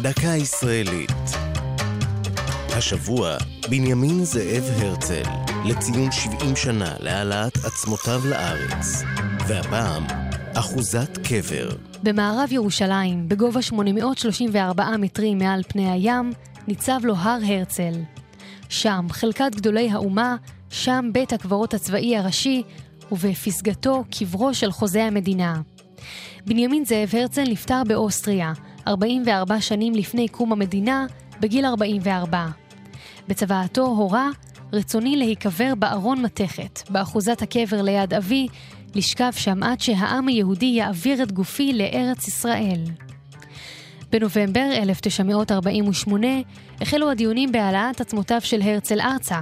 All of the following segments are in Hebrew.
דקה ישראלית. השבוע, בנימין זאב הרצל, לציון 70 שנה להעלאת עצמותיו לארץ. והפעם, אחוזת קבר. במערב ירושלים, בגובה 834 מטרים מעל פני הים, ניצב לו הר הרצל. שם חלקת גדולי האומה, שם בית הקברות הצבאי הראשי, ובפסגתו קברו של חוזה המדינה. בנימין זאב הרצל נפטר באוסטריה, 44 שנים לפני קום המדינה, בגיל 44. בצוואתו הורה, רצוני להיקבר בארון מתכת, באחוזת הקבר ליד אבי, לשכב שם עד שהעם היהודי יעביר את גופי לארץ ישראל. בנובמבר 1948 החלו הדיונים בהעלאת עצמותיו של הרצל ארצה.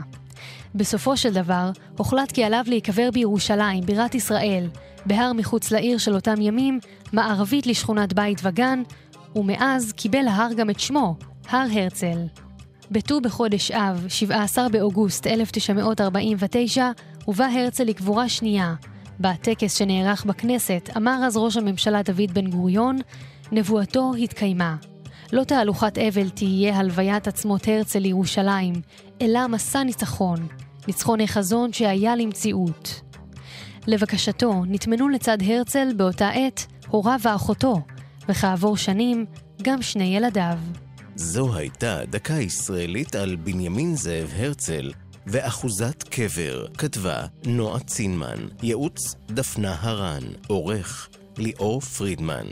בסופו של דבר, הוחלט כי עליו להיקבר בירושלים, בירת ישראל, בהר מחוץ לעיר של אותם ימים, מערבית לשכונת בית וגן, ומאז קיבל ההר גם את שמו, הר הרצל. בט"ו בחודש אב, 17 באוגוסט 1949, הובא הרצל לקבורה שנייה. בטקס שנערך בכנסת אמר אז ראש הממשלה דוד בן גוריון, נבואתו התקיימה. לא תהלוכת אבל תהיה הלוויית עצמות הרצל לירושלים, אלא מסע ניצחון, ניצחון החזון שהיה למציאות. לבקשתו נטמנו לצד הרצל באותה עת הוריו ואחותו, וכעבור שנים גם שני ילדיו. זו הייתה דקה ישראלית על בנימין זאב הרצל ואחוזת קבר, כתבה נועה צינמן, ייעוץ דפנה הרן, עורך ליאור פרידמן.